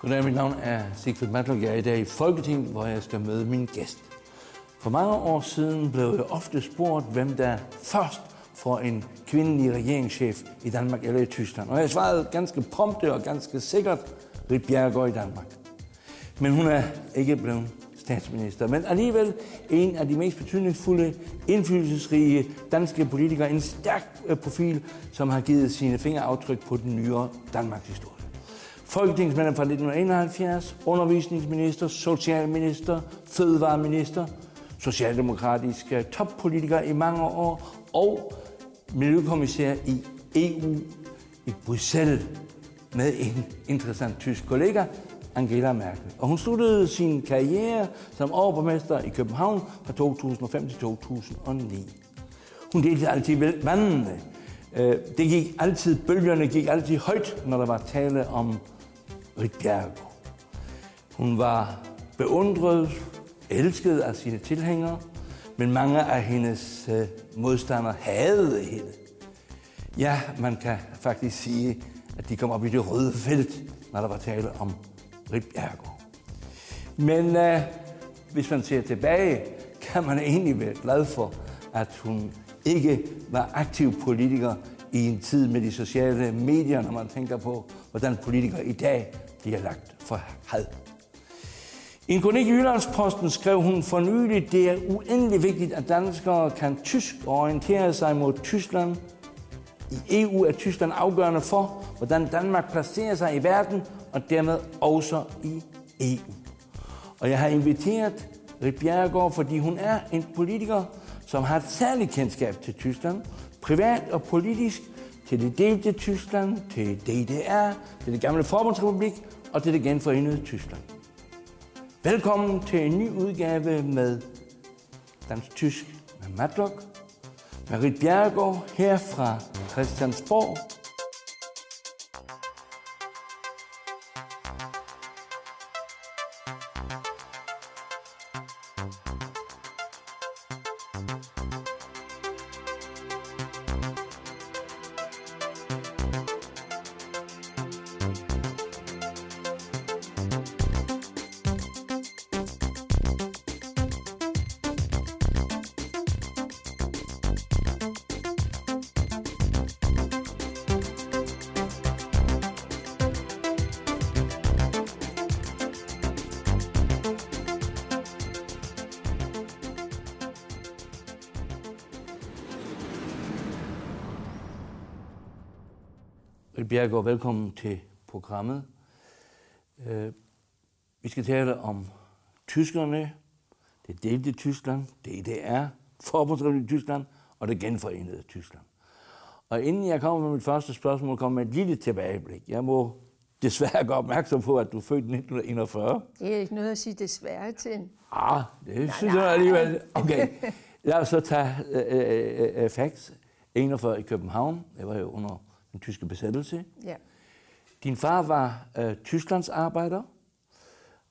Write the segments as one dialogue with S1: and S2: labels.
S1: Goddag, mit navn er Sigfrid Matlock. Jeg er i dag i Folketinget, hvor jeg skal møde min gæst. For mange år siden blev jeg ofte spurgt, hvem der først får en kvindelig regeringschef i Danmark eller i Tyskland. Og jeg svarede ganske prompte og ganske sikkert, Rit Bjerregaard i Danmark. Men hun er ikke blevet statsminister, men alligevel en af de mest betydningsfulde, indflydelsesrige danske politikere, en stærk øh, profil, som har givet sine fingeraftryk på den nyere Danmarks historie. Folketingsmedlem fra 1971, undervisningsminister, socialminister, fødevareminister, socialdemokratisk øh, toppolitiker i mange år og miljøkommissær i EU i Bruxelles med en interessant tysk kollega, Angela Merkel. Og hun sluttede sin karriere som overborgmester i København fra 2005 til 2009. Hun delte altid vandene. Øh, det gik altid, bølgerne gik altid højt, når der var tale om Rit Bjerregaard. Hun var beundret, elsket af sine tilhængere, men mange af hendes øh, modstandere hadede hende. Ja, man kan faktisk sige, at de kom op i det røde felt, når der var tale om Rit Bjerregaard. Men øh, hvis man ser tilbage, kan man egentlig være glad for, at hun ikke var aktiv politiker i en tid med de sociale medier, når man tænker på, hvordan politikere i dag bliver lagt for had. I en kronik i Jyllandsposten skrev hun for nylig, det er uendelig vigtigt, at danskere kan tysk og orientere sig mod Tyskland. I EU er Tyskland afgørende for, hvordan Danmark placerer sig i verden, og dermed også i EU. Og jeg har inviteret Rit Bjerregaard, fordi hun er en politiker, som har et særligt kendskab til Tyskland, privat og politisk, til det delte Tyskland, til DDR, til det gamle forbundsrepublik og til det genforenede Tyskland. Velkommen til en ny udgave med Dansk Tysk med Matlock. Marit Bjerregaard her fra Christiansborg. Thank you. Rit Bjerregaard, velkommen til programmet. Øh, vi skal tale om tyskerne, det delte Tyskland, DDR, Forbundsrepublik Tyskland og det genforenede Tyskland. Og inden jeg kommer med mit første spørgsmål, kommer med et lille tilbageblik. Jeg må desværre gøre opmærksom på, at du er født i 1941.
S2: Det er ikke noget at sige desværre til.
S1: Ah, det nej, synes nej. jeg alligevel. Okay, lad os så tage uh, uh, facts. 41 i København. Det var jo under den tyske besættelse.
S2: Ja.
S1: Din far var uh, Tysklands arbejder,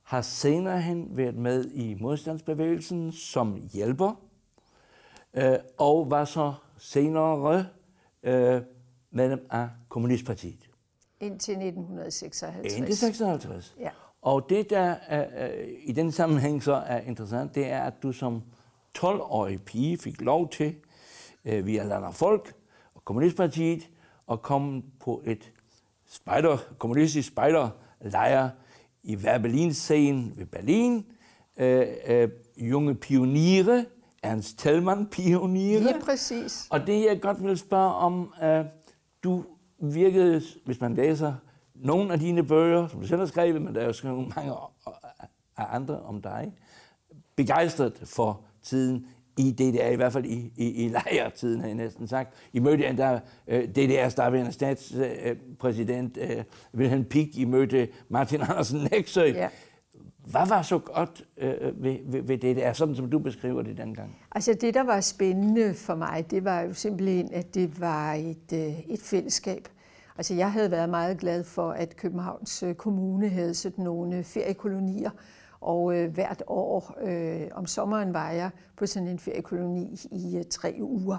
S1: har senere hen været med i modstandsbevægelsen som hjælper, uh, og var så senere uh, medlem af Kommunistpartiet.
S2: Indtil 1956.
S1: Indtil 56.
S2: Ja.
S1: Og det, der uh, i den sammenhæng så er interessant, det er, at du som 12-årig pige fik lov til, uh, via Land og Folk og Kommunistpartiet, at komme på et spejder, kommunistisk spejderlejr i Verbelinscenen ved Berlin. Øh, øh, junge pioniere, Ernst Tellmann pioniere.
S2: Ja, præcis.
S1: Og det jeg godt vil spørge om, øh, du virkede, hvis man læser nogle af dine bøger, som du selv har skrevet, men der er jo skrevet mange af andre om dig, begejstret for tiden i DDR, i hvert fald i, i, i lejrtiden, har jeg næsten sagt. I mødte endda uh, DDR's daværende statspræsident uh, Wilhelm Pieck, I mødte Martin Andersen Nexø.
S2: Ja.
S1: Hvad var så godt uh, ved, ved, ved DDR, sådan som du beskriver det dengang?
S2: Altså det, der var spændende for mig, det var jo simpelthen, at det var et, et fællesskab. Altså jeg havde været meget glad for, at Københavns Kommune havde sådan nogle feriekolonier, og øh, hvert år øh, om sommeren var jeg på sådan en feriekoloni i øh, tre uger.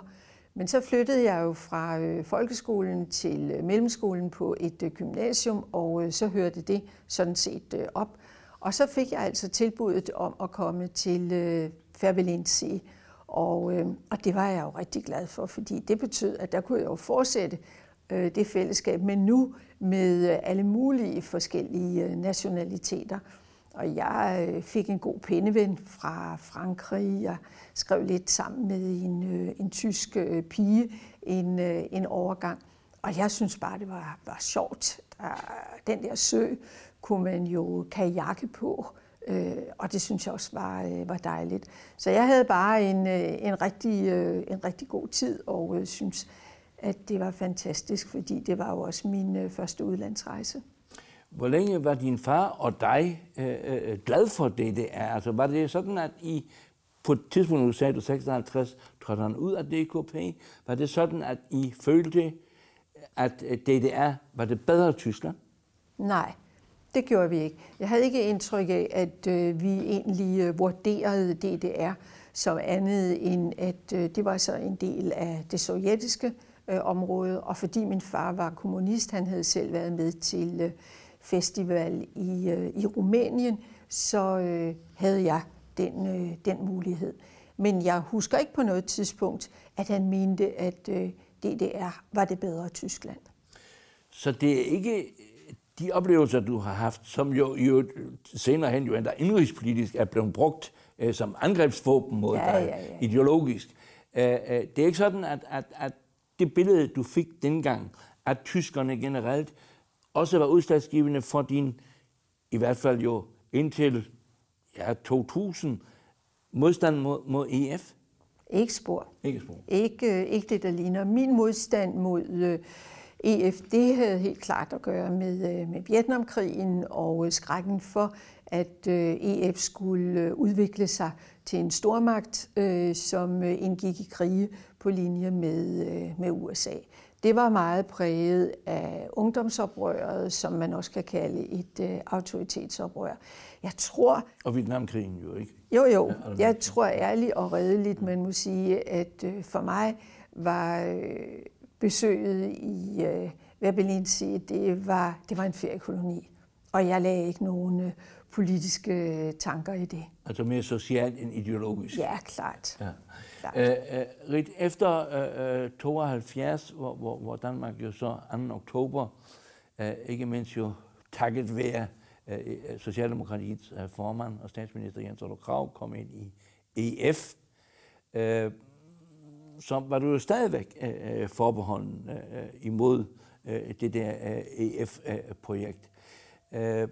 S2: Men så flyttede jeg jo fra øh, folkeskolen til øh, mellemskolen på et øh, gymnasium, og øh, så hørte det sådan set øh, op. Og så fik jeg altså tilbuddet om at komme til øh, Færbelindsee, og, øh, og det var jeg jo rigtig glad for, fordi det betød, at der kunne jeg jo fortsætte øh, det fællesskab, men nu med øh, alle mulige forskellige øh, nationaliteter. Og jeg øh, fik en god pindeven fra Frankrig. Jeg skrev lidt sammen med en, øh, en tysk øh, pige en, en overgang. Og jeg synes bare, det var, var sjovt. Der, den der sø kunne man jo kajakke på. og det synes jeg også var, var dejligt. Så jeg havde bare en, en, rigtig, en rigtig god tid, og synes, at det var fantastisk, fordi det var jo også min første udlandsrejse.
S1: Hvor længe var din far og dig øh, øh, øh, glad for det, det er? Altså, var det sådan, at I på et tidspunkt, du sagde du 56, trådte han ud af DKP, var det sådan, at I følte, at øh, DDR var det bedre Tyskland?
S2: Nej, det gjorde vi ikke. Jeg havde ikke indtryk af, at øh, vi egentlig øh, vurderede DDR som andet end, at øh, det var så en del af det sovjetiske øh, område, og fordi min far var kommunist, han havde selv været med til øh, festival i, øh, i Rumænien, så øh, havde jeg den, øh, den mulighed. Men jeg husker ikke på noget tidspunkt, at han mente, at øh, DDR var det bedre Tyskland.
S1: Så det er ikke de oplevelser, du har haft, som jo, jo senere hen jo endda indrigspolitisk er blevet brugt øh, som angrebsvåben mod ja, dig, ja, ja. ideologisk. Øh, øh, det er ikke sådan, at, at, at det billede, du fik dengang, at tyskerne generelt også var udslagsgivende for din, i hvert fald jo indtil ja, 2000, modstand mod, mod EF?
S2: Ikke spor.
S1: Ikke spor.
S2: Ikke, øh, ikke det, der ligner. Min modstand mod øh, EF, det havde helt klart at gøre med, øh, med Vietnamkrigen og skrækken for, at EF skulle udvikle sig til en stormagt, som indgik i krige på linje med, med USA det var meget præget af ungdomsoprøret, som man også kan kalde et øh, autoritetsoprør. Jeg tror...
S1: Og Vietnamkrigen jo ikke?
S2: Jo, jo. Jeg tror ærligt og redeligt, man må sige, at øh, for mig var øh, besøget i øh, Verbelinse, det var, det var en feriekoloni. Og jeg lagde ikke nogen øh, politiske tanker i det.
S1: Altså mere socialt end ideologisk?
S2: Ja, klart. Ja
S1: klart. Æ, øh, øh efter øh, øh 72, hvor, hvor, hvor Danmark jo så 2. oktober, øh, ikke mindst jo takket være øh, øh Socialdemokratiets øh, formand og statsminister Jens Otto Krav kom ind i EF, øh, så var du jo stadigvæk øh, forbeholden øh, imod øh, det der øh, EF-projekt. Øh,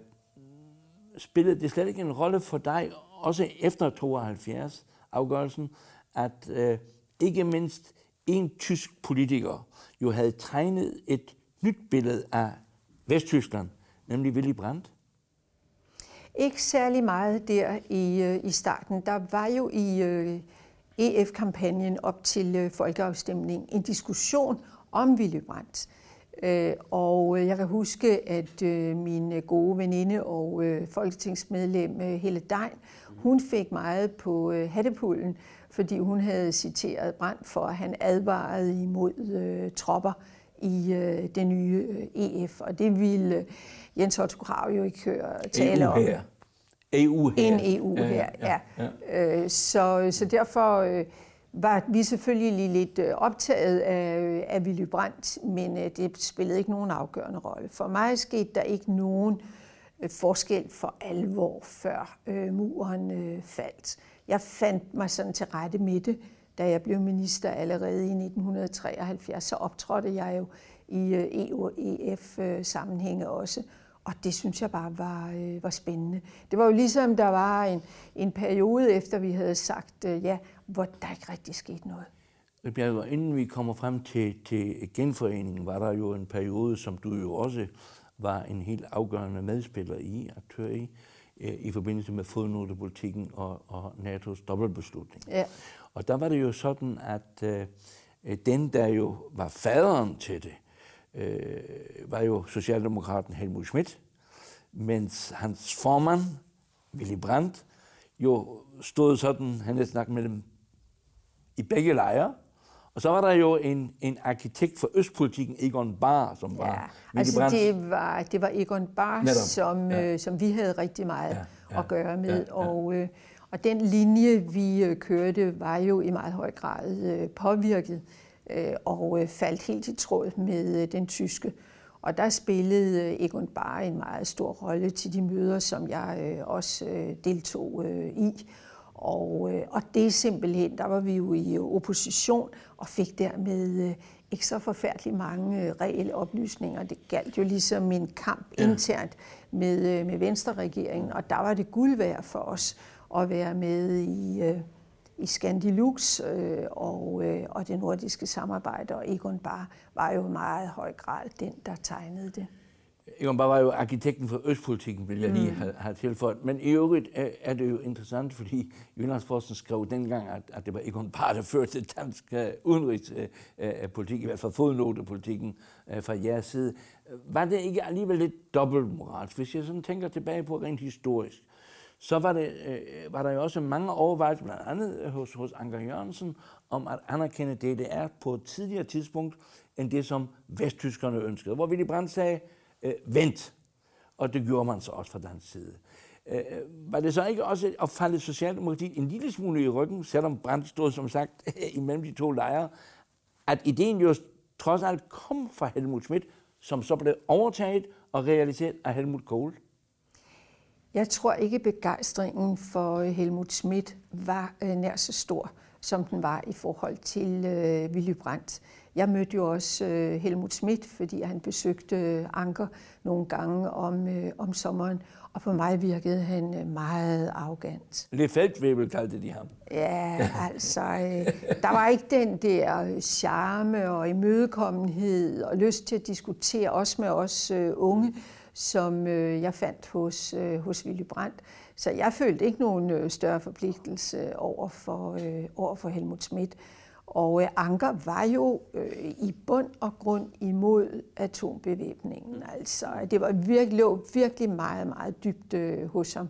S1: spillede det slet ikke en rolle for dig, også efter 72 afgørelsen, at øh, ikke mindst en tysk politiker jo havde tegnet et nyt billede af Vesttyskland, nemlig Willy Brandt?
S2: Ikke særlig meget der i, øh, i starten. Der var jo i øh, EF-kampagnen op til øh, folkeafstemning en diskussion om Willy Brandt. Øh, og øh, jeg kan huske, at øh, min øh, gode veninde og øh, folketingsmedlem Helle Dein, hun fik meget på hattepullen, fordi hun havde citeret Brand for, at han advarede imod tropper i det nye EF. Og det ville Jens Otto Krav jo ikke høre tale om.
S1: EU her.
S2: En EU her, ja. ja, ja. ja. Så, så derfor var vi selvfølgelig lidt øh, optaget af, af Willy Brandt, men øh, det spillede ikke nogen afgørende rolle. For mig skete der ikke nogen øh, forskel for alvor, før øh, muren øh, faldt. Jeg fandt mig sådan til rette med det, da jeg blev minister allerede i 1973. Så optrådte jeg jo i øh, EU og EF-sammenhænge øh, også, og det synes jeg bare var, øh, var spændende. Det var jo ligesom, der var en, en periode efter, vi havde sagt øh, ja, hvor der ikke rigtig skete noget.
S1: Bjerg, inden vi kommer frem til, til genforeningen, var der jo en periode, som du jo også var en helt afgørende medspiller i, aktør i, i forbindelse med fodnotepolitikken og, og NATO's dobbeltbeslutning. Ja. Og der var det jo sådan, at øh, den, der jo var faderen til det, øh, var jo Socialdemokraten Helmut Schmidt, mens hans formand, Willy Brandt, jo stod sådan, han havde snakket mellem i begge lejre, Og så var der jo en, en arkitekt for østpolitikken, Egon Bahr, som var
S2: ja, altså det var, det var Egon Bahr, som, ja. øh, som vi havde rigtig meget ja, ja, at gøre med. Ja, ja. Og, øh, og den linje, vi øh, kørte, var jo i meget høj grad øh, påvirket øh, og øh, faldt helt i tråd med øh, den tyske. Og der spillede øh, Egon Bahr en meget stor rolle til de møder, som jeg øh, også øh, deltog øh, i. Og, øh, og det er simpelthen, der var vi jo i opposition og fik dermed øh, ikke så forfærdeligt mange øh, reelle oplysninger. Det galt jo ligesom en kamp ja. internt med, med Venstre-regeringen, og der var det guld værd for os at være med i, i Scandilux øh, og, øh, og det nordiske samarbejde, og Egon Bar var jo meget høj grad den, der tegnede det.
S1: Egon Bar var jo arkitekten for østpolitikken, vil jeg lige mm. have, have tilføjet. Men i øvrigt er, er det jo interessant, fordi Jyllandsposten skrev dengang, at, at det var Egon Bar, der førte dansk udenrigspolitik, uh, i hvert fald fodnotepolitikken fra jeres side. Var det ikke alligevel lidt dobbeltmoralsk, hvis jeg sådan tænker tilbage på rent historisk? så var, det, øh, var der jo også mange overvejelser, blandt andet hos, hos Anker Jørgensen, om at anerkende DDR på et tidligere tidspunkt, end det, som vesttyskerne ønskede. Hvor Willy Brandt sagde, øh, vent. Og det gjorde man så også fra dansk side. Øh, var det så ikke også at falde Socialdemokratiet en lille smule i ryggen, selvom Brandt stod som sagt imellem de to lejre, at ideen jo trods alt kom fra Helmut Schmidt, som så blev overtaget og realiseret af Helmut Kohl?
S2: Jeg tror ikke, begejstringen for øh, Helmut Schmidt var øh, nær så stor, som den var i forhold til øh, Willy Brandt. Jeg mødte jo også øh, Helmut Schmidt, fordi han besøgte Anker nogle gange om, om sommeren, og på mig virkede han meget arrogant.
S1: Lidt feltvæbel kaldte de ham.
S2: Ja, altså, der var ikke den der charme og imødekommenhed og lyst til at diskutere, også med os unge, som øh, jeg fandt hos, øh, hos Willy Brandt. Så jeg følte ikke nogen øh, større forpligtelse over for, øh, over for Helmut Schmidt. Og øh, Anker var jo øh, i bund og grund imod atombevæbningen. Altså, det var virkelig, lå virkelig meget, meget dybt øh, hos ham.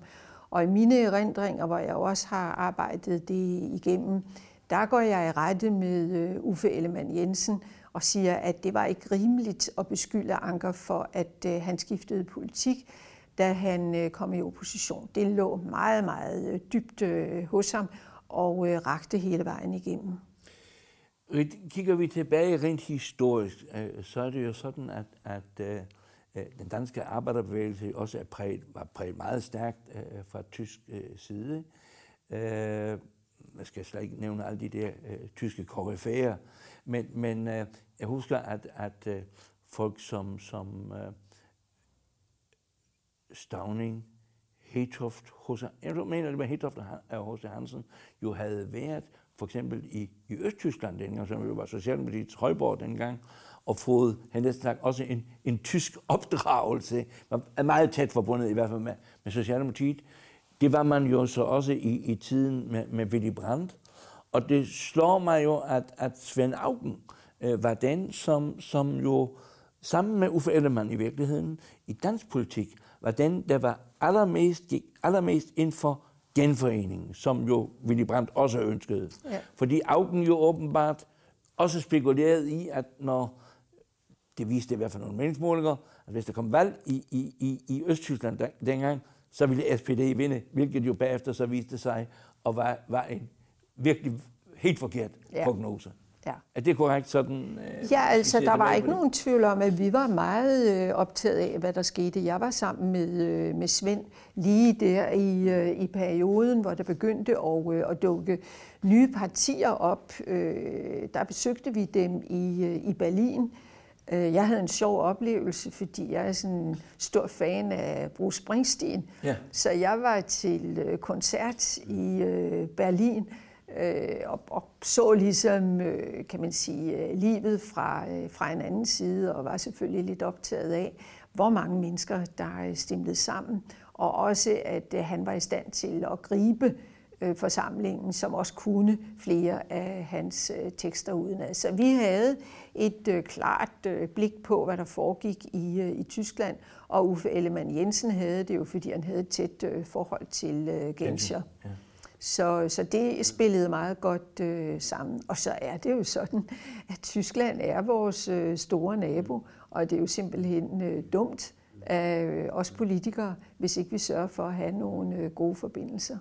S2: Og i mine erindringer, hvor jeg også har arbejdet det igennem, der går jeg i rette med øh, Uffe Ellemann Jensen og siger, at det var ikke rimeligt at beskylde Anker for, at øh, han skiftede politik, da han øh, kom i opposition. Det lå meget, meget øh, dybt øh, hos ham og rakte hele vejen igennem.
S1: Kigger vi tilbage rent historisk, så er det jo sådan, at, at den danske arbejderbevægelse også er præget, var præget meget stærkt fra tysk side. Jeg skal slet ikke nævne alle de der tyske koryfæer, men, men jeg husker, at, at folk som, som Stavning, Hetoft, H.C. Jeg mener, det var Hetoft og H.C. Hansen, jo havde været for eksempel i, i Østtyskland dengang, som jo var Socialdemokratiets højborg dengang, og fået, han næsten sagt, også en, en tysk opdragelse, man er meget tæt forbundet i hvert fald med, med Socialdemokratiet. Det var man jo så også i, i tiden med, med Willy Brandt, og det slår mig jo, at, at Svend Augen øh, var den, som, som jo sammen med Uffe Ellemann i virkeligheden i dansk politik, var den, der var allermest, gik allermest ind for genforeningen, som jo Willy Brandt også ønskede. Ja. Fordi Augen jo åbenbart også spekulerede i, at når det viste i hvert fald nogle meningsmålinger, at hvis der kom valg i, i, i, i Østtyskland dengang, så ville SPD vinde, hvilket jo bagefter så viste sig at var, var en virkelig helt forkert ja. prognose. Ja. Er det korrekt sådan?
S2: Øh, ja, altså der var ikke nogen tvivl om, at vi var meget øh, optaget af, hvad der skete. Jeg var sammen med, øh, med Svend lige der i, øh, i perioden, hvor der begyndte at, øh, at dukke nye partier op. Øh, der besøgte vi dem i, øh, i Berlin. Øh, jeg havde en sjov oplevelse, fordi jeg er sådan en stor fan af Bruce Springsteen. Ja. Så jeg var til øh, koncert i Berlin, øh, og, og så ligesom, øh, kan man sige, øh, livet fra, øh, fra en anden side, og var selvfølgelig lidt optaget af, hvor mange mennesker, der øh, stemte sammen, og også, at øh, han var i stand til at gribe øh, forsamlingen, som også kunne flere af hans øh, tekster udenad. Så vi havde et øh, klart øh, blik på, hvad der foregik i, øh, i Tyskland, og Uffe Ellemann Jensen havde det jo, fordi han havde et tæt øh, forhold til øh, Genscher. Ja. Så, så det spillede meget godt øh, sammen. Og så er det jo sådan, at Tyskland er vores øh, store nabo, og det er jo simpelthen øh, dumt af øh, os politikere, hvis ikke vi sørger for at have nogle øh, gode forbindelser.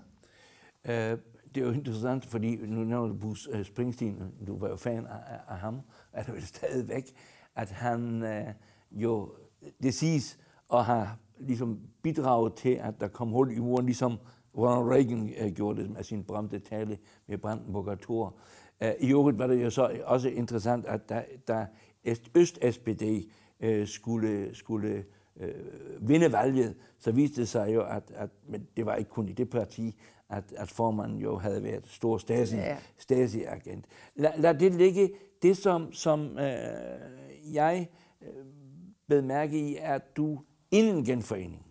S1: Uh, det er jo interessant, fordi nu når du Bruce øh, Springsteen, du var jo fan af, af ham, er det jo stadigvæk, at han øh, jo, det siges, og har ligesom bidraget til, at der kom hul i muren, ligesom Ronald Reagan uh, gjorde det med sin berømte tale med Brandenburger Tor. Uh, I øvrigt var det jo så også interessant, at da, da Øst-SPD uh, skulle, skulle vinde valget, så viste det sig jo, at, at men det var ikke kun i det parti, at, at formanden jo havde været stor Stasi, ja. Stasi-agent. Lad, lad det ligge. Det, som, som øh, jeg øh, bed mærke i, er, at du inden genforeningen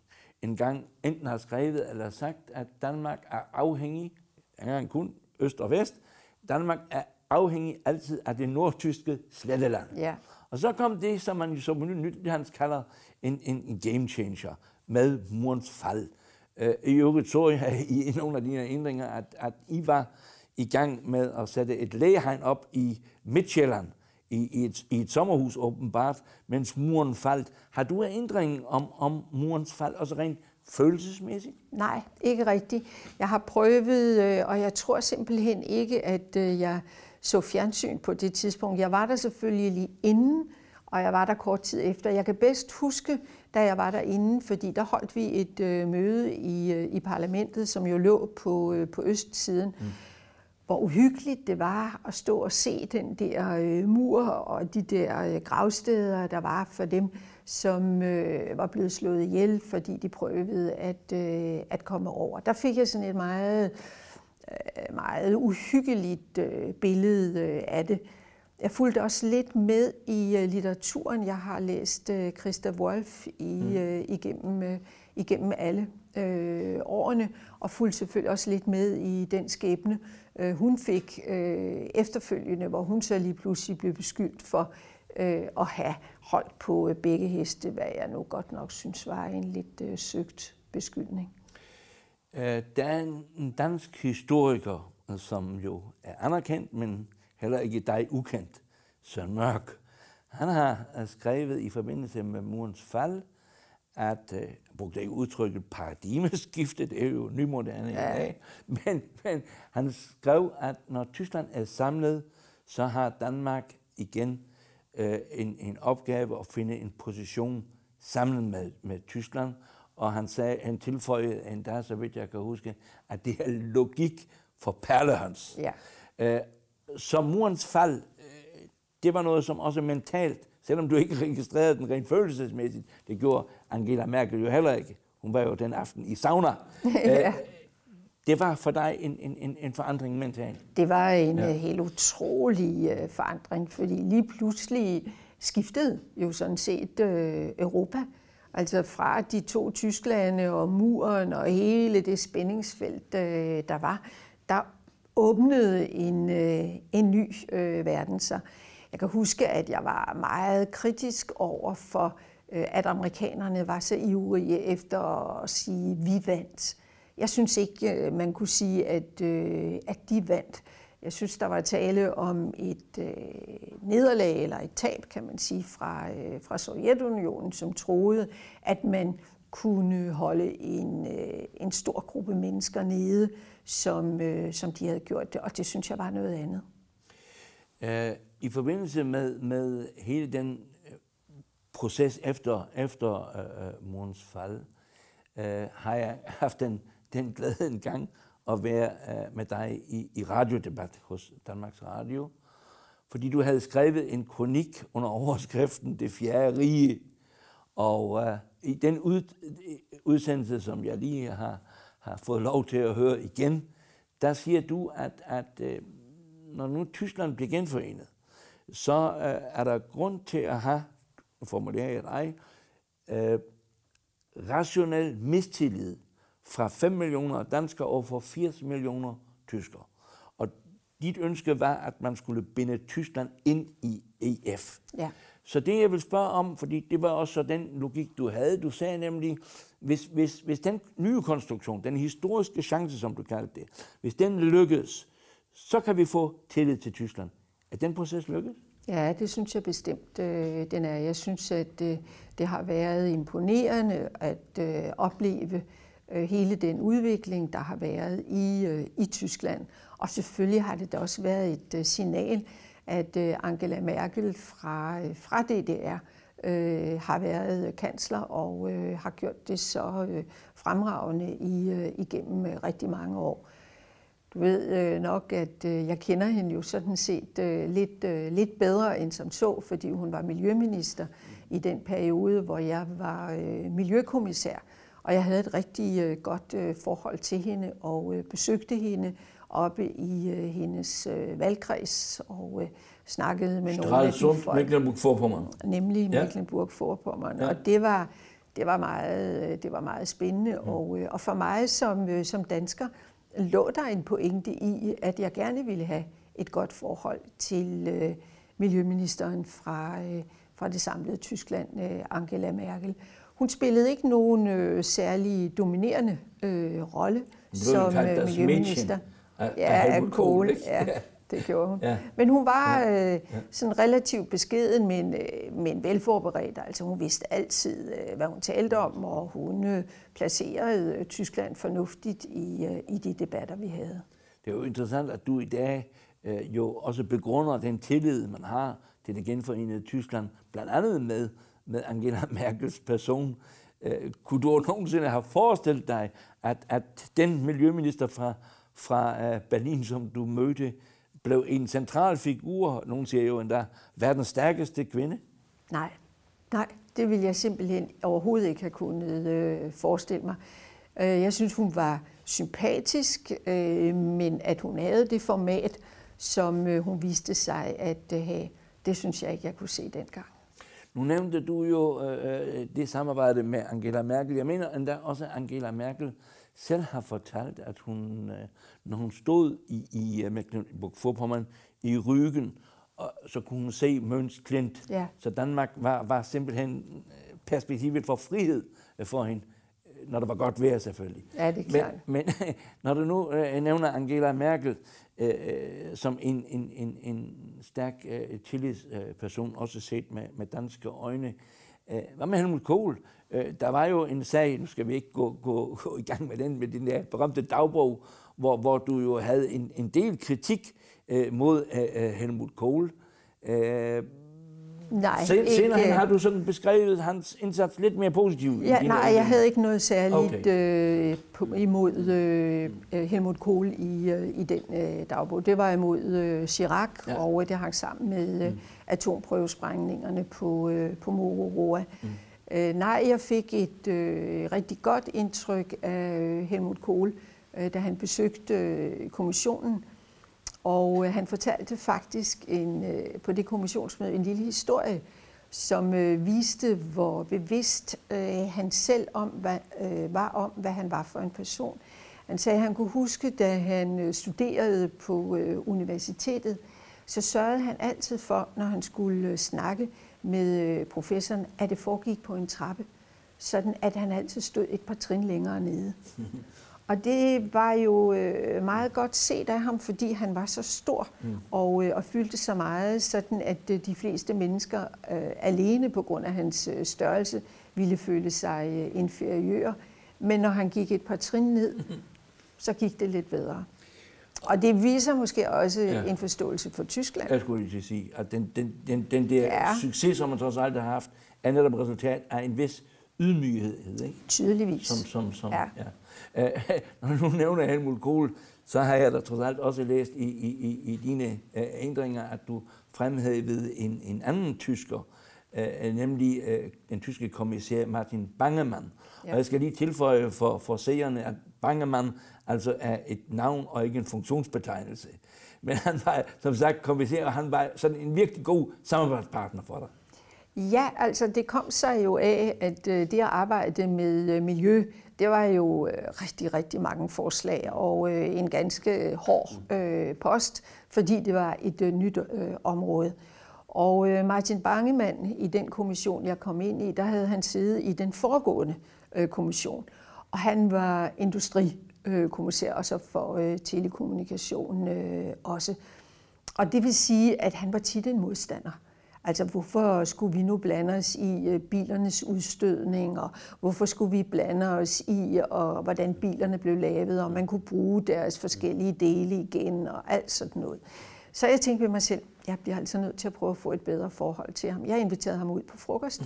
S1: engang enten har skrevet eller sagt, at Danmark er afhængig, engang kun øst og vest, Danmark er afhængig altid af det nordtyske sletteland. Ja. Og så kom det, som man jo så nyt hans kalder en, en, en game changer med murens fald. Øh, I øvrigt så jeg i nogle af dine ændringer, at, at I var i gang med at sætte et lægehegn op i Midtjylland, i, i, et, i et sommerhus åbenbart, mens muren faldt. Har du en ændring om, om murens fald, også rent følelsesmæssigt?
S2: Nej, ikke rigtigt. Jeg har prøvet, øh, og jeg tror simpelthen ikke, at øh, jeg så fjernsyn på det tidspunkt. Jeg var der selvfølgelig lige inden, og jeg var der kort tid efter. Jeg kan bedst huske, da jeg var derinde, fordi der holdt vi et øh, møde i, øh, i parlamentet, som jo lå på, øh, på østsiden, mm. Hvor uhyggeligt det var at stå og se den der øh, mur og de der øh, gravsteder, der var for dem, som øh, var blevet slået ihjel, fordi de prøvede at, øh, at komme over. Der fik jeg sådan et meget, øh, meget uhyggeligt øh, billede øh, af det. Jeg fulgte også lidt med i uh, litteraturen. Jeg har læst uh, Christa Wolf i, uh, igennem, uh, igennem alle uh, årene, og fulgte selvfølgelig også lidt med i den skæbne, øh, hun fik øh, efterfølgende, hvor hun så lige pludselig blev beskyldt for øh, at have holdt på øh, begge heste, hvad jeg nu godt nok synes var en lidt øh, søgt beskyldning.
S1: Øh, der er en dansk historiker, som jo er anerkendt, men heller ikke dig ukendt, Søren Mørk. Han har øh, skrevet i forbindelse med murens fald, at, øh, brugte ikke udtrykket paradigmeskifte, det er jo nymoderne ja. i dag, men, men han skrev, at når Tyskland er samlet, så har Danmark igen øh, en, en opgave at finde en position sammen med, med Tyskland, og han sagde, han tilføjede endda, så vidt jeg kan huske, at det er logik for perlehøns. Ja. Øh, så murens fald, øh, det var noget, som også mentalt, selvom du ikke registrerede den rent følelsesmæssigt, det gjorde Angela Merkel jo heller ikke. Hun var jo den aften i sauna. ja. Øh, det var for dig en, en, en forandring mentalt?
S2: Det var en ja. Øh, helt utrolig forandring, fordi lige pludselig skiftede jo sådan set Europa. Altså fra de to Tysklande og muren og hele det spændingsfelt, der var, der åbnede en, øh, en ny øh, verden sig. Jeg kan huske, at jeg var meget kritisk over for, øh, at amerikanerne var så ivrige efter at sige, vi vandt. Jeg synes ikke, øh, man kunne sige, at, øh, at de vandt. Jeg synes, der var tale om et øh, nederlag eller et tab, kan man sige, fra, øh, fra Sovjetunionen, som troede, at man kunne holde en, øh, en stor gruppe mennesker nede, som, øh, som de havde gjort det, og det synes jeg var noget andet.
S1: Uh, i forbindelse med, med hele den øh, proces efter, efter øh, øh, morens fald, øh, har jeg haft den, den glæde en gang at være øh, med dig i, i radiodebat hos Danmarks Radio, fordi du havde skrevet en kronik under overskriften Det fjerde rige, og øh, i den ud, udsendelse, som jeg lige har, har fået lov til at høre igen, der siger du, at, at øh, når nu Tyskland bliver genforenet, så øh, er der grund til at have, formulerer jeg dig, øh, rationel mistillid fra 5 millioner danskere over for 80 millioner tyskere. Og dit ønske var, at man skulle binde Tyskland ind i EF. Ja. Så det, jeg vil spørge om, fordi det var også så den logik, du havde, du sagde nemlig, hvis, hvis, hvis den nye konstruktion, den historiske chance, som du kaldte det, hvis den lykkes, så kan vi få tillid til Tyskland. Er den proces lykkedes?
S2: Ja, det synes jeg bestemt, øh, den er. Jeg synes, at det, det har været imponerende at øh, opleve øh, hele den udvikling, der har været i, øh, i Tyskland. Og selvfølgelig har det da også været et øh, signal, at øh, Angela Merkel fra, øh, fra DDR øh, har været kansler og øh, har gjort det så øh, fremragende i, øh, igennem øh, rigtig mange år. Du ved øh, nok, at øh, jeg kender hende jo sådan set øh, lidt, øh, lidt bedre end som så, fordi hun var miljøminister i den periode, hvor jeg var øh, miljøkommissær. Og jeg havde et rigtig øh, godt øh, forhold til hende og øh, besøgte hende oppe i øh, hendes øh, valgkreds og øh, snakkede med nogle af de folk.
S1: Mecklenburg-Vorpommern.
S2: Nemlig ja. Mecklenburg-Vorpommern. Ja. Og det var, det var meget, det var meget spændende. Mm. Og, øh, og for mig som, øh, som dansker lå der en pointe i, at jeg gerne ville have et godt forhold til øh, miljøministeren fra, øh, fra det samlede Tyskland, øh, Angela Merkel. Hun spillede ikke nogen øh, særlig dominerende øh, rolle som øh, miljøminister.
S1: Af, ja, af
S2: Kohl. Ja, det gjorde hun. Ja. Men hun var øh, sådan relativt beskeden, men, øh, men velforberedt. Altså hun vidste altid, øh, hvad hun talte om, og hun øh, placerede øh, Tyskland fornuftigt i, øh, i de debatter, vi havde.
S1: Det er jo interessant, at du i dag øh, jo også begrunder den tillid, man har til det genforenede Tyskland, blandt andet med, med Angela Merkels person. Øh, kunne du nogensinde have forestillet dig, at, at den miljøminister fra, fra øh, Berlin, som du mødte, blev en central figur, nogen siger jo endda, verdens stærkeste kvinde?
S2: Nej, nej, det ville jeg simpelthen overhovedet ikke have kunnet øh, forestille mig. Øh, jeg synes, hun var sympatisk, øh, men at hun havde det format, som øh, hun viste sig at øh, have, det synes jeg ikke, jeg kunne se dengang.
S1: Nu nævnte du jo øh, øh det samarbejde med Angela Merkel. Jeg mener endda også, at Angela Merkel selv har fortalt, at hun, øh, når hun stod i, i øh, Mecklenburg-Vorpommern i Rügen, og så kunne hun se Møns Klint. Ja. Så Danmark var, var simpelthen øh, perspektivet for frihed for hende, når der var godt vejr selvfølgelig.
S2: Ja, det er klart.
S1: Men, men når du nu øh, nævner Angela Merkel øh, som en, en, en, en stærk øh, tillidsperson, også set med, med danske øjne, øh, Øh, hvad med Helmut Kohl? Øh, der var jo en sag, nu skal vi ikke gå, gå, gå i gang med den, med den der berømte dagbog, hvor, hvor du jo havde en, en del kritik øh, mod øh, øh Helmut Kohl. Øh,
S2: Nej,
S1: Sen, senere ikke. har du sådan beskrevet hans indsats lidt mere positivt.
S2: Ja, nej, jeg havde ikke noget særligt okay. øh, på, imod øh, Helmut Kohl i, øh, i den øh, dagbog. Det var imod øh, Chirac, ja. og det hang sammen med øh, mm. atomprøvesprængningerne på, øh, på Moro Mm. Øh, nej, jeg fik et øh, rigtig godt indtryk af øh, Helmut Kohl, øh, da han besøgte øh, kommissionen. Og øh, han fortalte faktisk en, øh, på det kommissionsmøde en lille historie, som øh, viste, hvor bevidst øh, han selv om, hvad, øh, var om, hvad han var for en person. Han sagde, at han kunne huske, da han øh, studerede på øh, universitetet, så sørgede han altid for, når han skulle øh, snakke med øh, professoren, at det foregik på en trappe, sådan at han altid stod et par trin længere nede. Og det var jo øh, meget godt set af ham, fordi han var så stor mm. og, og fyldte så meget, sådan at de fleste mennesker øh, alene på grund af hans størrelse ville føle sig inferiøre. Men når han gik et par trin ned, så gik det lidt bedre. Og det viser måske også ja. en forståelse for Tyskland.
S1: Jeg skulle lige sige, at den, den, den, den der ja. succes, som man trods alt har haft, er netop resultat af en vis ydmyghed. Ikke?
S2: Tydeligvis.
S1: Som, som, som, ja. Ja. Uh, når du nævner Helmut Kohl, så har jeg da trods alt også læst i, i, i, i dine uh, ændringer, at du fremhævede en, en anden tysker, uh, nemlig uh, den tyske kommissær Martin Bangemann. Ja. Og jeg skal lige tilføje for, for seerne, at Bangemann altså er et navn og ikke en funktionsbetegnelse. Men han var, som sagt, kommissær, og han var sådan en virkelig god samarbejdspartner for dig.
S2: Ja, altså det kom sig jo af, at øh, det at arbejde med øh, miljø, det var jo øh, rigtig, rigtig mange forslag og en ganske hård post, fordi det var et nyt område. Og Martin Bangemann i den kommission, jeg kom ind i, der havde han siddet i den foregående kommission. Og han var industrikommissær også for telekommunikation også. Og det vil sige, at han var tit en modstander. Altså, hvorfor skulle vi nu blande os i øh, bilernes udstødning, og hvorfor skulle vi blande os i, og hvordan bilerne blev lavet, og man kunne bruge deres forskellige dele igen, og alt sådan noget. Så jeg tænkte ved mig selv, jeg bliver altså nødt til at prøve at få et bedre forhold til ham. Jeg inviterede ham ud på frokost,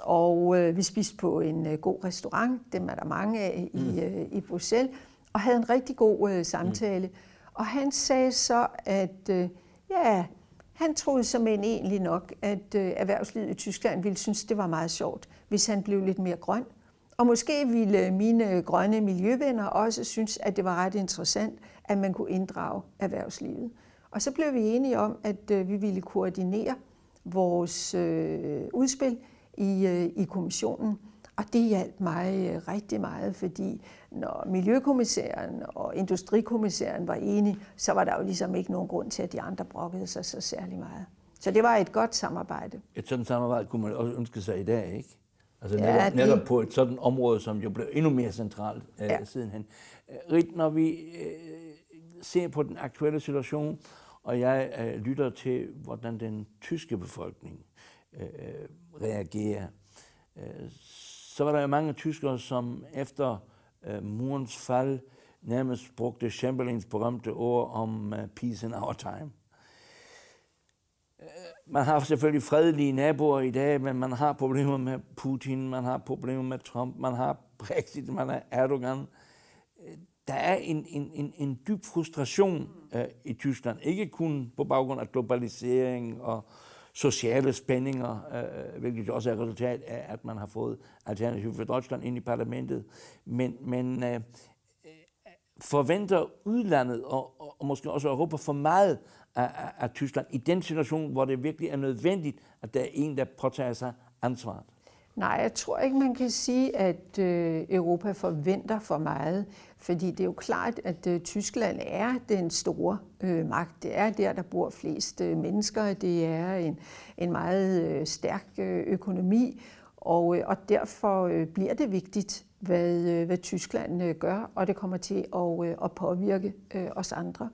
S2: og øh, vi spiste på en øh, god restaurant, dem er der mange af i, mm. øh, i Bruxelles, og havde en rigtig god øh, samtale. Mm. Og han sagde så, at øh, ja, han troede som en egentlig nok, at øh, erhvervslivet i Tyskland ville synes, det var meget sjovt, hvis han blev lidt mere grøn. Og måske ville øh, mine øh, grønne miljøvenner også synes, at det var ret interessant, at man kunne inddrage erhvervslivet. Og så blev vi enige om, at vi ville koordinere vores udspil i, i kommissionen. Og det hjalp mig øh, rigtig meget, fordi når Miljøkommissæren og Industrikommissæren var enige, så var der jo ligesom ikke nogen grund til, at de andre brokkede sig så særlig meget. Så det var et godt samarbejde.
S1: Et sådan samarbejde kunne man også ønske sig i dag, ikke? Altså netop, ja, det... netop på et sådan område, som jo blev endnu mere centralt øh, ja. sidenhen. Rit, når vi øh, ser på den aktuelle situation, og jeg øh, lytter til, hvordan den tyske befolkning øh, reagerer, øh, så var der jo mange tyskere, som efter øh, murens fald nærmest brugte Chamberlains berømte ord om øh, peace in our time. Øh, man har selvfølgelig fredelige naboer i dag, men man har problemer med Putin, man har problemer med Trump, man har Brexit, man har Erdogan. Øh, der er en, en, en, en dyb frustration øh, i Tyskland, ikke kun på baggrund af globalisering og sociale spændinger, øh, øh hvilket også er resultat af, at man har fået Alternativ for Deutschland ind i parlamentet. Men, men øh, øh forventer udlandet og, og, og måske også Europa for meget af, af, af Tyskland i den situation, hvor det virkelig er nødvendigt, at der er en, der påtager sig ansvaret?
S2: Nej, jeg tror ikke, man kan sige, at øh, Europa forventer for meget, fordi det er jo klart, at øh, Tyskland er den store øh, magt. Det er der, der bor flest øh, mennesker. Det er en, en meget øh, stærk øh, økonomi, og, øh, og derfor øh, bliver det vigtigt, hvad, øh, hvad Tyskland øh, gør, og det kommer til at, øh, at påvirke øh, os andre.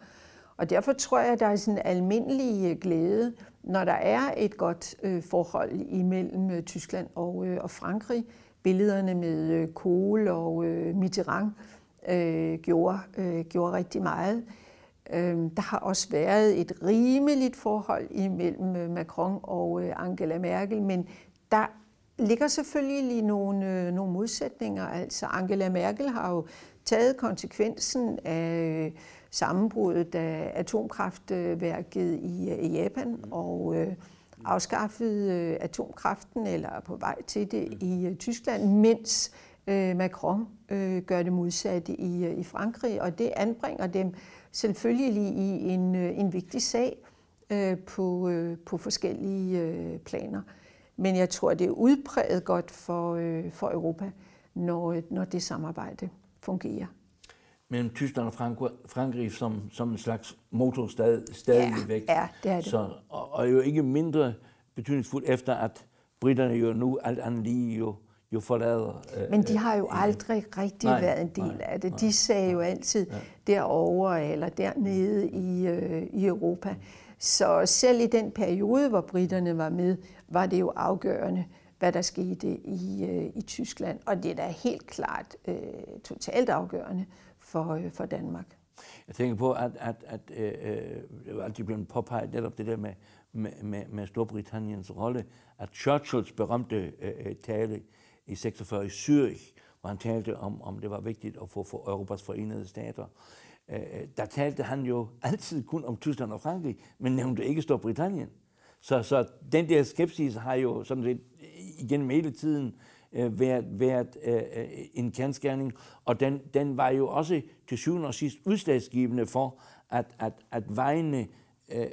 S2: Og derfor tror jeg, at der er sådan en almindelig øh, glæde når der er et godt øh, forhold imellem øh, Tyskland og, øh, og Frankrig, billederne med øh, Kohl og øh, Mitterrand øh, gjorde, øh, gjorde rigtig meget. Øh, der har også været et rimeligt forhold imellem øh, Macron og øh, Angela Merkel, men der ligger selvfølgelig nogle, øh, nogle modsætninger. Altså Angela Merkel har jo taget konsekvensen af øh, sammenbruddet af atomkraftværket i, i Japan og øh, afskaffet øh, atomkraften, eller er på vej til det i øh, Tyskland, mens øh, Macron øh, gør det modsatte i, øh, i Frankrig, og det anbringer dem selvfølgelig i en, øh, en vigtig sag øh, på, øh, på forskellige øh, planer. Men jeg tror, det er udpræget godt for, øh, for Europa, når, når det samarbejde fungerer
S1: mellem Tyskland og Frankrig som, som en slags motor stadig, stadigvæk.
S2: Ja, ja, det er det.
S1: Så, og, og jo ikke mindre betydningsfuldt efter, at britterne jo nu alt andet lige jo, jo forlader.
S2: Øh, Men de har jo øh, aldrig rigtig nej, været en del nej, af det. De sagde jo altid ja. derovre eller dernede i, øh, i Europa. Så selv i den periode, hvor britterne var med, var det jo afgørende, hvad der skete i, øh, i Tyskland. Og det er da helt klart øh, totalt afgørende for, øh, for Danmark.
S1: Jeg tænker på, at, at, at øh, øh det er altid blevet påpeget netop det der med, med, med, med Storbritanniens rolle, at Churchills berømte øh, øh tale i 46 i Zürich, hvor han talte om, om det var vigtigt at få for Europas forenede stater, øh, øh, der talte han jo altid kun om Tyskland og Frankrig, men nævnte ikke Storbritannien. Så, så den der skepsis har jo sådan lidt igennem hele tiden øh, Øh, været, været øh, øh en kendskærning, og den, den var jo også til syvende og sidst udslagsgivende for, at, at, at vejene øh,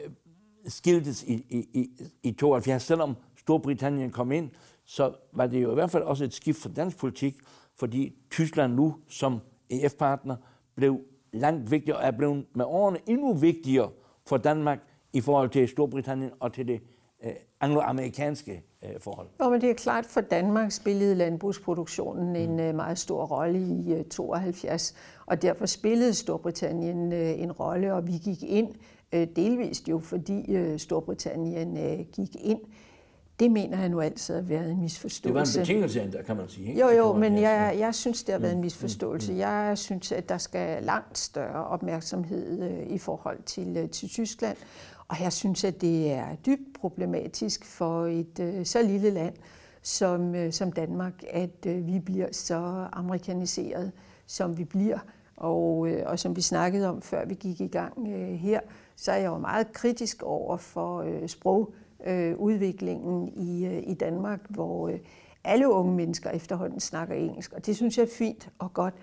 S1: skiltes i, i, i 72. Selvom Storbritannien kom ind, så var det jo i hvert fald også et skift for dansk politik, fordi Tyskland nu som EF-partner blev langt vigtigere og er blevet med årene endnu vigtigere for Danmark i forhold til Storbritannien og til det øh, angloamerikanske øh, forhold.
S2: Jo, men det er klart, for Danmark spillede landbrugsproduktionen en mm. meget stor rolle i 72, og derfor spillede Storbritannien en rolle, og vi gik ind, delvist jo fordi Storbritannien gik ind det mener jeg nu altid har været en misforståelse.
S1: Det var en betingelse, der kan man sige. Ikke?
S2: Jo, jo, men jeg, jeg synes, det har været en mm, misforståelse. Mm, mm. Jeg synes, at der skal langt større opmærksomhed øh, i forhold til, øh, til Tyskland. Og jeg synes, at det er dybt problematisk for et øh, så lille land som, øh, som Danmark, at øh, vi bliver så amerikaniseret, som vi bliver. Og, øh, og som vi snakkede om, før vi gik i gang her, så er jeg jo meget kritisk over for sprog øh, udviklingen i, øh, i Danmark, hvor øh, alle unge mennesker efterhånden snakker engelsk, og det synes jeg er fint og godt,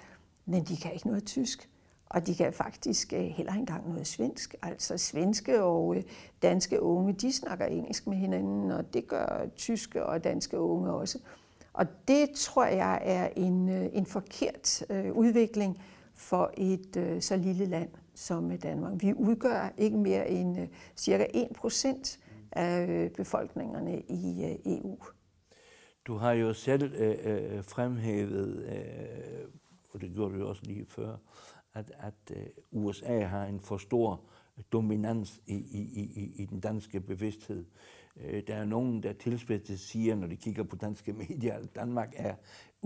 S2: men de kan ikke noget tysk. Og de kan faktisk øh, heller ikke engang noget svensk. Altså svenske og øh, danske unge, de snakker engelsk med hinanden, og det gør tyske og danske unge også. Og det tror jeg er en, øh, en forkert udvikling for et så lille land som Danmark. Vi udgør ikke mere end cirka 1 procent af befolkningerne i EU.
S1: Du har jo selv øh, øh, fremhævet, øh, og det gjorde du også lige før, at, at øh, USA har en for stor dominans i, i, i, i den danske bevidsthed. Øh, der er nogen, der tilspidset siger, når de kigger på danske medier, at Danmark er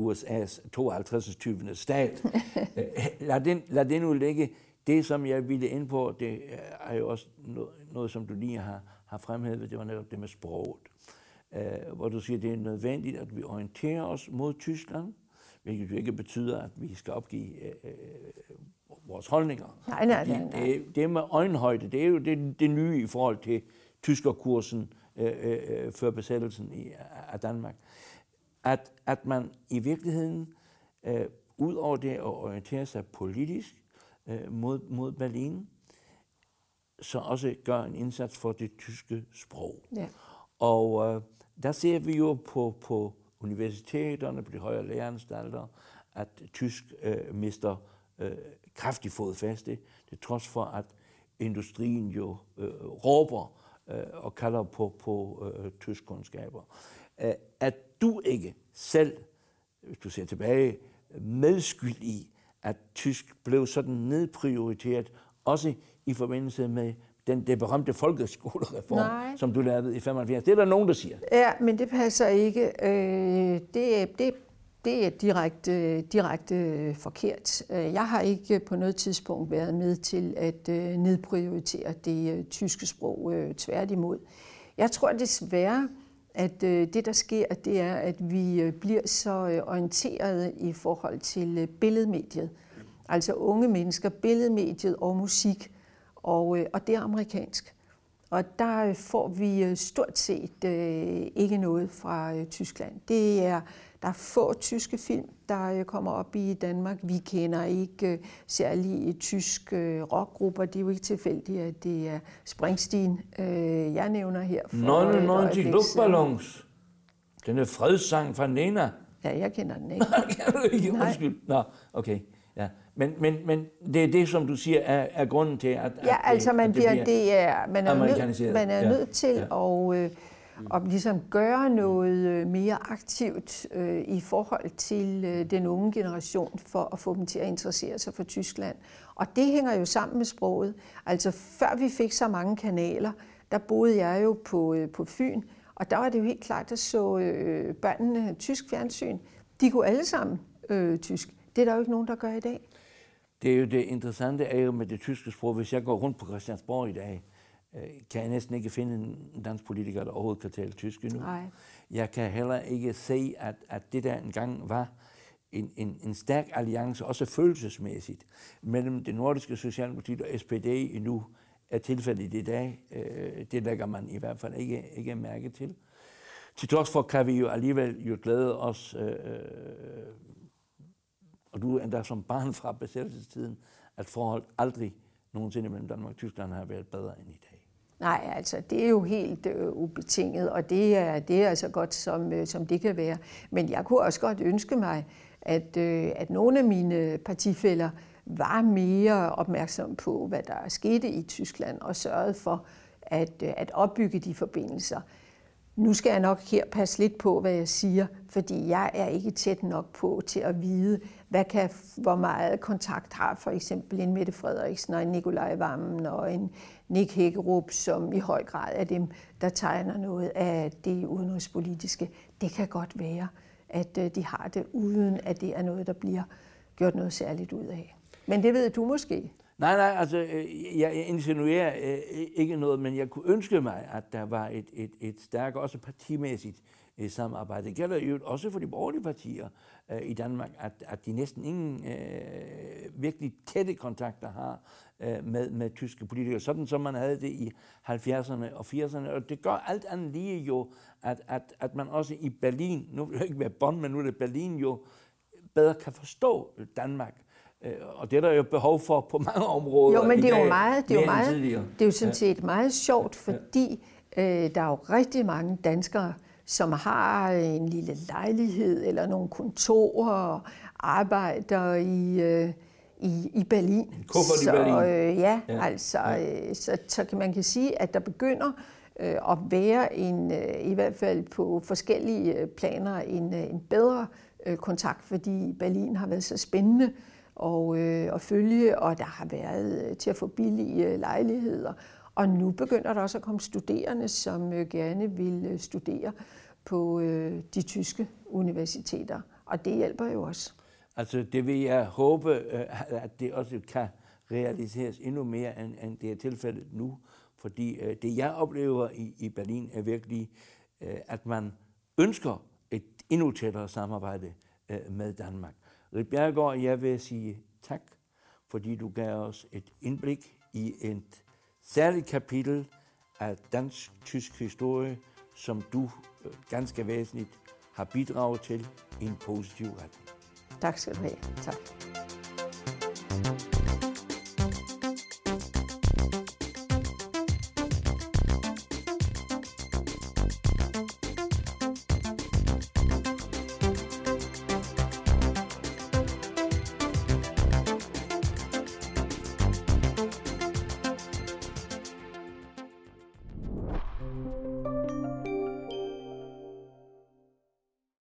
S1: USA's 52. 20. stat. lad, den, lad det nu ligge. Det, som jeg ville ind på, det er jo også noget, noget som du lige har, har fremhævet, det var netop det med sproget. Uh, hvor du siger, det er nødvendigt, at vi orienterer os mod Tyskland, hvilket jo ikke betyder, at vi skal opgive uh, uh, vores holdninger.
S2: Nej, nej, nej. nej.
S1: Det, det med øjenhøjde, det er jo det, det nye i forhold til tyskerkursen uh, uh, før besættelsen i, af Danmark. At, at man i virkeligheden, uh, ud over det at orientere sig politisk uh, mod, mod Berlin, så også gør en indsats for det tyske sprog. Ja. Og øh, der ser vi jo på, på universiteterne, på de højere læreranstalter, at tysk øh, mister øh, kraftig fodfæste, det trods for, at industrien jo øh, råber øh, og kalder på, på øh, tysk kundskaber. Øh, at du ikke selv, hvis du ser tilbage, medskyld i, at tysk blev sådan nedprioriteret, også i forbindelse med den, det berømte folkeskolereform, Nej. som du lavede i 75. Det er der nogen, der siger.
S2: Ja, men det passer ikke. Øh, det, det, det er direkte, direkte forkert. Øh, jeg har ikke på noget tidspunkt været med til at øh, nedprioritere det tyske sprog tværtimod. Jeg tror desværre, at det, der sker, det er, at vi bliver så orienteret i forhold til billedmediet. Altså unge mennesker, billedmediet og musik og, øh, og det er amerikansk. Og der får vi øh, stort set øh, ikke noget fra øh, Tyskland. Det er, der er få tyske film, der øh, kommer op i Danmark. Vi kender ikke øh, særlige tysk øh, rockgrupper. Det er jo ikke tilfældigt, at det er Springsteen, øh, jeg nævner her. For
S1: 99 luftballons. Den er fredssang fra Nena.
S2: Ja, jeg kender den ikke.
S1: kan du ikke? Undskyld. Nå, okay. Men, men, men det er det, som du siger, er, er grunden til, at,
S2: Ja, altså man, at det bliver, det er, man er, nød, man er ja. nødt til ja. at, øh, at ligesom gøre noget øh, mere aktivt øh, i forhold til øh, den unge generation, for at få dem til at interessere sig for Tyskland. Og det hænger jo sammen med sproget. Altså før vi fik så mange kanaler, der boede jeg jo på, øh, på Fyn, og der var det jo helt klart, at så øh, børnene tysk fjernsyn. De kunne alle sammen øh, tysk. Det er der jo ikke nogen, der gør i dag.
S1: Det er jo det interessante er jo med det tyske sprog. Hvis jeg går rundt på Christiansborg i dag, øh, kan jeg næsten ikke finde en dansk politiker, der overhovedet kan tale tysk endnu. Nej. Jeg kan heller ikke se, at, at det der engang var en, en, en stærk alliance, også følelsesmæssigt, mellem det nordiske Socialdemokrati og SPD endnu er tilfældet i dag. Øh, det lægger man i hvert fald ikke, ikke mærke til. Til trods for kan vi jo alligevel jo glæde os øh, og du endda som barn fra besættelsestiden, at forhold aldrig nogensinde mellem Danmark og Tyskland har været bedre end i dag.
S2: Nej, altså det er jo helt øh, ubetinget, og det er, det er så godt, som, øh, som det kan være. Men jeg kunne også godt ønske mig, at, øh, at nogle af mine partifælder var mere opmærksom på, hvad der skete i Tyskland, og sørgede for at, øh, at opbygge de forbindelser nu skal jeg nok her passe lidt på, hvad jeg siger, fordi jeg er ikke tæt nok på til at vide, hvad kan, hvor meget kontakt har for eksempel en Mette Frederiksen og en Nikolaj Vammen og en Nick Hækkerup, som i høj grad er dem, der tegner noget af det udenrigspolitiske. Det kan godt være, at øh, de har det, uden at det er noget, der bliver gjort noget særligt ud af. Men det ved du måske.
S1: Nej, nej, altså øh, jeg insinuerer øh, ikke noget, men jeg kunne ønske mig, at der var et, et, et stærkt, også partimæssigt øh, samarbejde. Det gælder jo også for de borgerlige partier i Danmark, at, at de næsten ingen øh, virkelig tætte kontakter har øh, med, med tyske politikere, sådan som man havde det i 70'erne og 80'erne. Og det gør alt andet lige jo, at, at, at man også i Berlin, nu vil det ikke være Bonn, men nu er det Berlin jo, bedre kan forstå Danmark og det er der jo behov for på mange områder.
S2: Jo, men det er jo meget, det er jo meget, det er jo sådan set meget sjovt, fordi øh, der er jo rigtig mange danskere, som har en lille lejlighed eller nogle kontorer og arbejder i, øh, i, i Berlin.
S1: Så, i Berlin.
S2: Øh, ja, ja, altså. Øh, så, så kan man kan sige, at der begynder øh, at være en, øh, i hvert fald på forskellige øh, planer, en, en bedre øh, kontakt, fordi Berlin har været så spændende og, øh, og følge, og der har været øh, til at få billige øh, lejligheder. Og nu begynder der også at komme studerende, som øh, gerne vil studere på øh, de tyske universiteter, og det hjælper jo også.
S1: Altså det vil jeg håbe, at det også kan realiseres endnu mere, end, end det er tilfældet nu. Fordi øh, det jeg oplever i, i Berlin er virkelig, øh, at man ønsker et endnu tættere samarbejde øh, med Danmark. Rit Bjergård, jeg vil sige tak, fordi du gav os et indblik i et særligt kapitel af dansk-tysk historie, som du øh, ganske væsentligt har bidraget til i en positiv retning.
S2: Tak skal du have. Tak.